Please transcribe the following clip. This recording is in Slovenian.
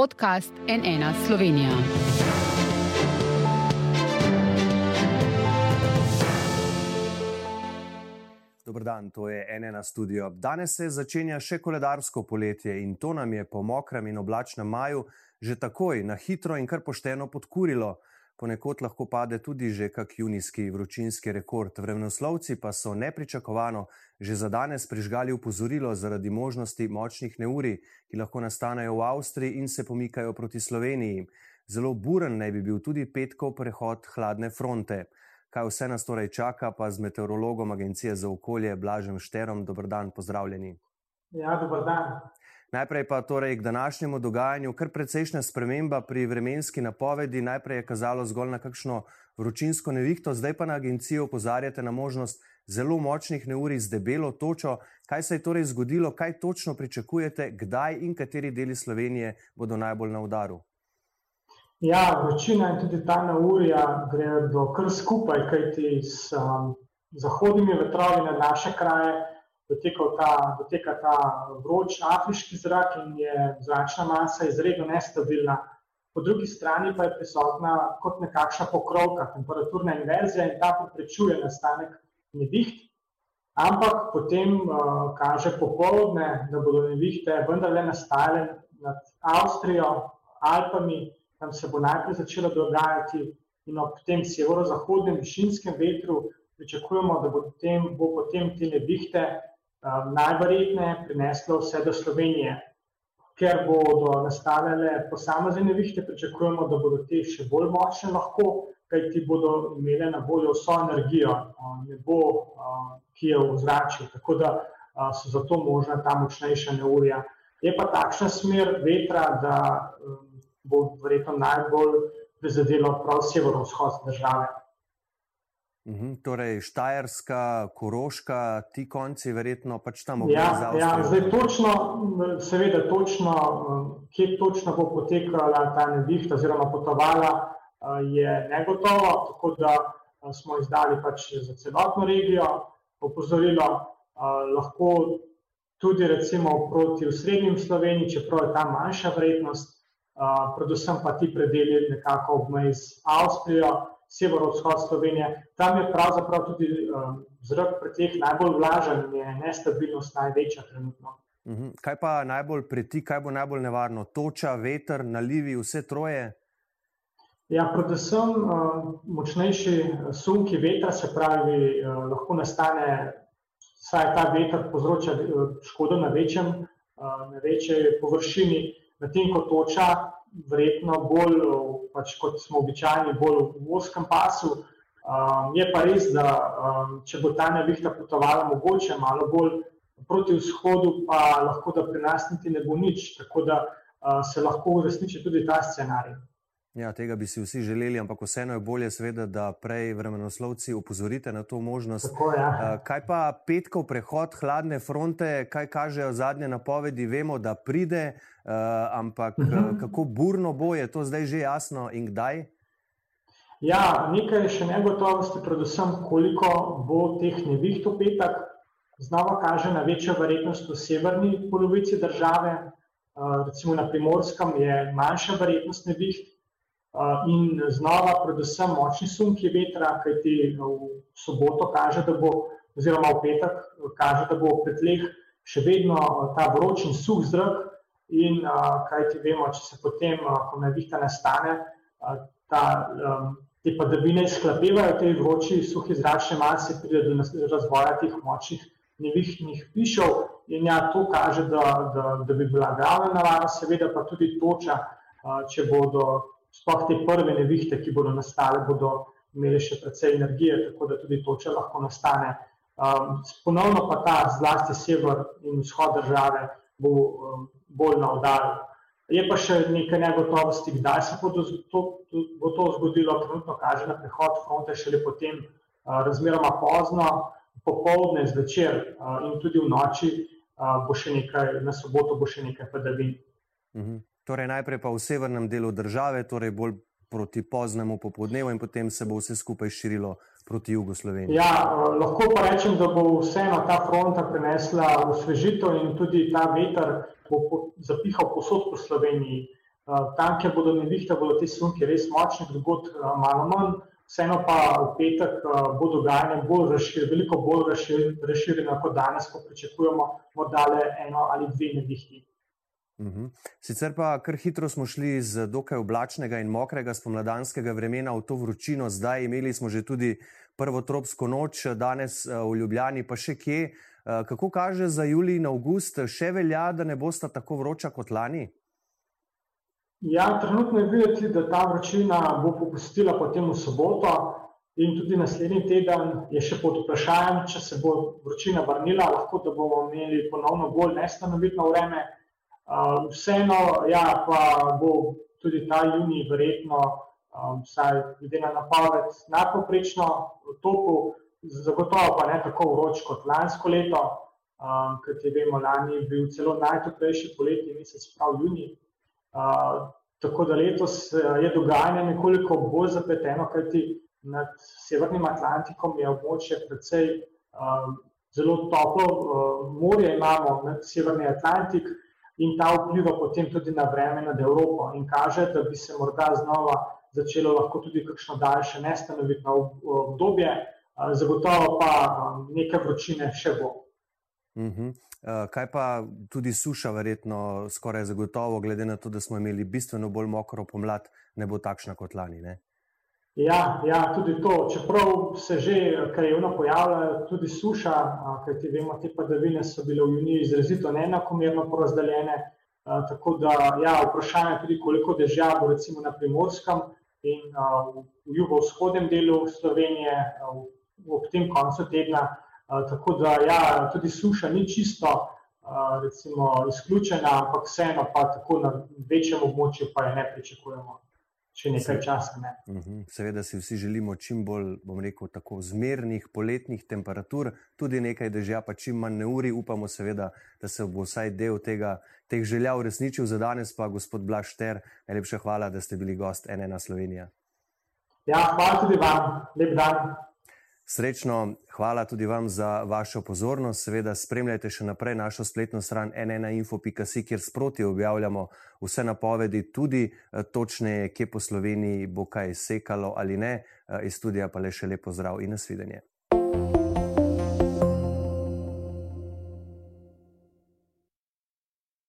podcast NN Slovenija. Dobro dan, to je NN studio. Danes se začenja še koledarsko poletje in to nam je po mokrem in oblačnem maju že takoj na hitro in kar pošteno podkurilo. Ponekod lahko pade tudi že kak junijski vročinski rekord. Vremenoslovci pa so nepričakovano že za danes prižgali upozorilo zaradi možnosti močnih neuri, ki lahko nastanejo v Avstriji in se pomikajo proti Sloveniji. Zelo buren naj bi bil tudi petkov prehod hladne fronte. Kaj vse nas torej čaka, pa z meteorologom Agencije za okolje Blažem Šterom. Dobr dan, pozdravljeni. Ja, dober dan. Najprej pa torej k današnjemu dogajanju, kar precejšnja sprememba pri vremenski napovedi. Najprej je kazalo zgolj na kakšno vročinsko nevihto, zdaj pa na agencijo opozarjate na možnost zelo močnih neurij z debelo točo. Kaj se je torej zgodilo, kaj točno pričakujete, kdaj in kateri deli Slovenije bodo najbolj na udaru? Ja, vročina in tudi ta neurja gredo kar skupaj, kajti s um, zahodnimi vetrovi na naše kraje ta, doteka ta vroč afriški zrak in je zračna masa izredno nestabilna. Po drugi strani pa je prisotna kot nekakšna pokrovka, temperaturna inverzija in ta preprečuje nastanek neviht. Ampak potem uh, kaže popoldne, da bodo nevihte vendarle nastale nad Avstrijo, Alpami, tam se bo najprej začelo dogajati in ob tem severozahodnem višinskem vetru pričakujemo, da bo, tem, bo potem te nevihte um, najverjetneje prineslo vse do Slovenije. Ker bodo nastale posamezne nevihte, pričakujemo, da bodo te še bolj močne, lahko, kaj ti bodo imele na voljo vso energijo, nebo, ki je v zraku. Tako da so zato možna ta močnejša neurja. Je pa takšna smer vetra, da um, bo verjetno najbolj prizadelo prav severovzhod države. Uhum, torej, Štajerska, Koroška, ti konci, verjetno pač tam obstajajo. Ja, ja, zdaj točno, seveda, točno, kje točno bo potekala ta nevihta, oziroma potovala, je negotovo. Tako da smo izdali pač za celotno regijo opozorilo, lahko tudi recimo proti srednjim Sloveniji, čeprav je tam manjša vrednost, predvsem pa ti predeli nekako ob meji z Avstrijo severovzhod Slovenije. Tam je pravzaprav tudi um, zrak pri teh najbolj vlažen in je nestabilnost največja trenutno. Mhm. Kaj pa najbolj preti, kaj bo najbolj nevarno? Toča, veter, nalivi, vse troje? Ja, predvsem uh, močnejši sunki vetra, se pravi, uh, lahko nastane, saj ta veter povzroča škodo na, večjem, uh, na večji površini, medtem ko toča verjetno bolj, pač kot smo običajni, bolj v oskem pasu. Um, je pa res, da um, če bo ta nevihta potovala mogoče malo bolj proti vzhodu, pa lahko da pri nas niti ne bo nič, tako da uh, se lahko uresniči tudi ta scenarij. Ja, tega bi si vsi želeli, ampak vseeno je bolje, seveda, da prej vremenoslovci opozorite na to možnost. Tako, ja. Eh, kaj pa petkov prehod hladne fronte, kaj kažejo zadnje napovedi? Vemo, da pride, eh, ampak uh eh, -huh. Mhm. kako burno bo, je to zdaj že jasno in kdaj? Ja, nekaj je še negotovosti, predvsem koliko bo teh neviht v petek. Znova kaže na večjo verjetnost v severni polovici države, recimo na primorskem je manjša verjetnost neviht in znova, predvsem močni sunki vetra, kajti v soboto kaže, da bo, oziroma v petek kaže, da bo v petleh še vedno ta vroč in suh zrak. In kajti vemo, če se potem, ko nevihta nastane, ta, te padavine izklapevajo, te vroči, suhi zračne mase, pride do razvoja teh močnih nevihtnih pišov. In ja, to kaže, da, da, da bi bila glavna nevarnost, seveda pa tudi toča, če bodo sploh te prve nevihte, ki bodo nastale, bodo imeli še precej energije, tako da tudi toča lahko nastane. Um, ponovno pa ta zlasti sever in vzhod države bo um, bolj na udaru. Je pa še nekaj negotovosti, kdaj se bo to, bo to zgodilo. Trenutno kaže na prehod fronte šele potem uh, razmeroma pozno, popovdne, zvečer uh, in tudi v noči uh, bo še nekaj, na soboto bo še nekaj padavin. Mhm. Torej, najprej pa v severnem delu države, torej bolj proti poznemu popoldnevu, in potem se bo vse skupaj širilo proti jugu Slovenije. Ja, eh, lahko pa rečem, da bo vseeno ta fronta prinesla osvežitev in tudi ta veter bo zapihal posod po Sloveniji. Tam, kjer bodo nevihte, bodo te sunke res močne, drugod malo manj. Vseeno pa v petek bo dogajanje bolj razšir, veliko bolj razšir, razširjeno kot danes, ko pričakujemo morda le eno ali dve nevihti. Uhum. Sicer pa kar hitro smo šli iz dokaj oblačnega in mokrega spomladanskega vremena v to vročino, zdaj imeli smo že tudi prvo tropsko noč, danes v Ljubljani, pa še kje. Kako kaže za julij in avgust, še velja, da ne bosta tako vroča kot lani? Ja, trenutno je videti, da ta vročina bo popustila potem v soboto in tudi naslednji teden je še pod vprašanjem, če se bo vročina vrnila, lahko da bomo imeli ponovno bolj nestanovitno vreme. Vseeno, ja, pa bo tudi ta juni verjetno, vsaj glede na napoved, nadpoprečno topu, zagotovo pa ne tako vroč kot lansko leto, ker ti vemo, lani je bil celo najtoplejši poletni mesec, prav juni. Tako da letos je dogajanje nekoliko bolj zapleteno, kajti nad Severnim Atlantikom je območje precej zelo toplo morje imamo, nad Severni Atlantik, in ta vpliva potem tudi na vreme nad Evropo in kaže, da bi se morda znova začelo lahko tudi kakšno daljše nestanovitno obdobje, zagotovo pa nekaj vročine še bo. Uhum. Kaj pa tudi suša, verjetno skoraj zagotovo, glede na to, da smo imeli bistveno bolj mokro pomlad, ne bo takšna kot lani? Ne? Ja, ja, tudi to. Čeprav se že krajevno pojavlja tudi suša, kajti vemo, te padavine so bile v juniju izrazito neenakomerno porazdeljene. Tako da, ja, vprašanje je tudi, koliko dežja bo recimo na primorskem in v jugovzhodnem delu Slovenije ob tem koncu tedna. Tako da, ja, tudi suša ni čisto recimo izključena, ampak vseeno pa tako na večjem območju pa je ne pričakujemo še nekaj časa. Ne. Mhm. Seveda si vsi želimo čim bolj, bom rekel, tako zmernih poletnih temperatur, tudi nekaj dežja, pa čim manj neuri. Upamo, seveda, da se bo vsaj del tega, teh želja uresničil za danes. Pa gospod Blašter, najlepša hvala, da ste bili gost NN Slovenija. Ja, hvala tudi vam, lep dan. Srečno, hvala tudi vam za vašo pozornost. Seveda, spremljajte še naprej našo spletno stran nnainfo.si, kjer sproti objavljamo vse napovedi, tudi eh, točneje, kje po Sloveniji bo kaj sekalo ali ne. Eh, iz studija pa le še lepo zdrav in nasvidenje.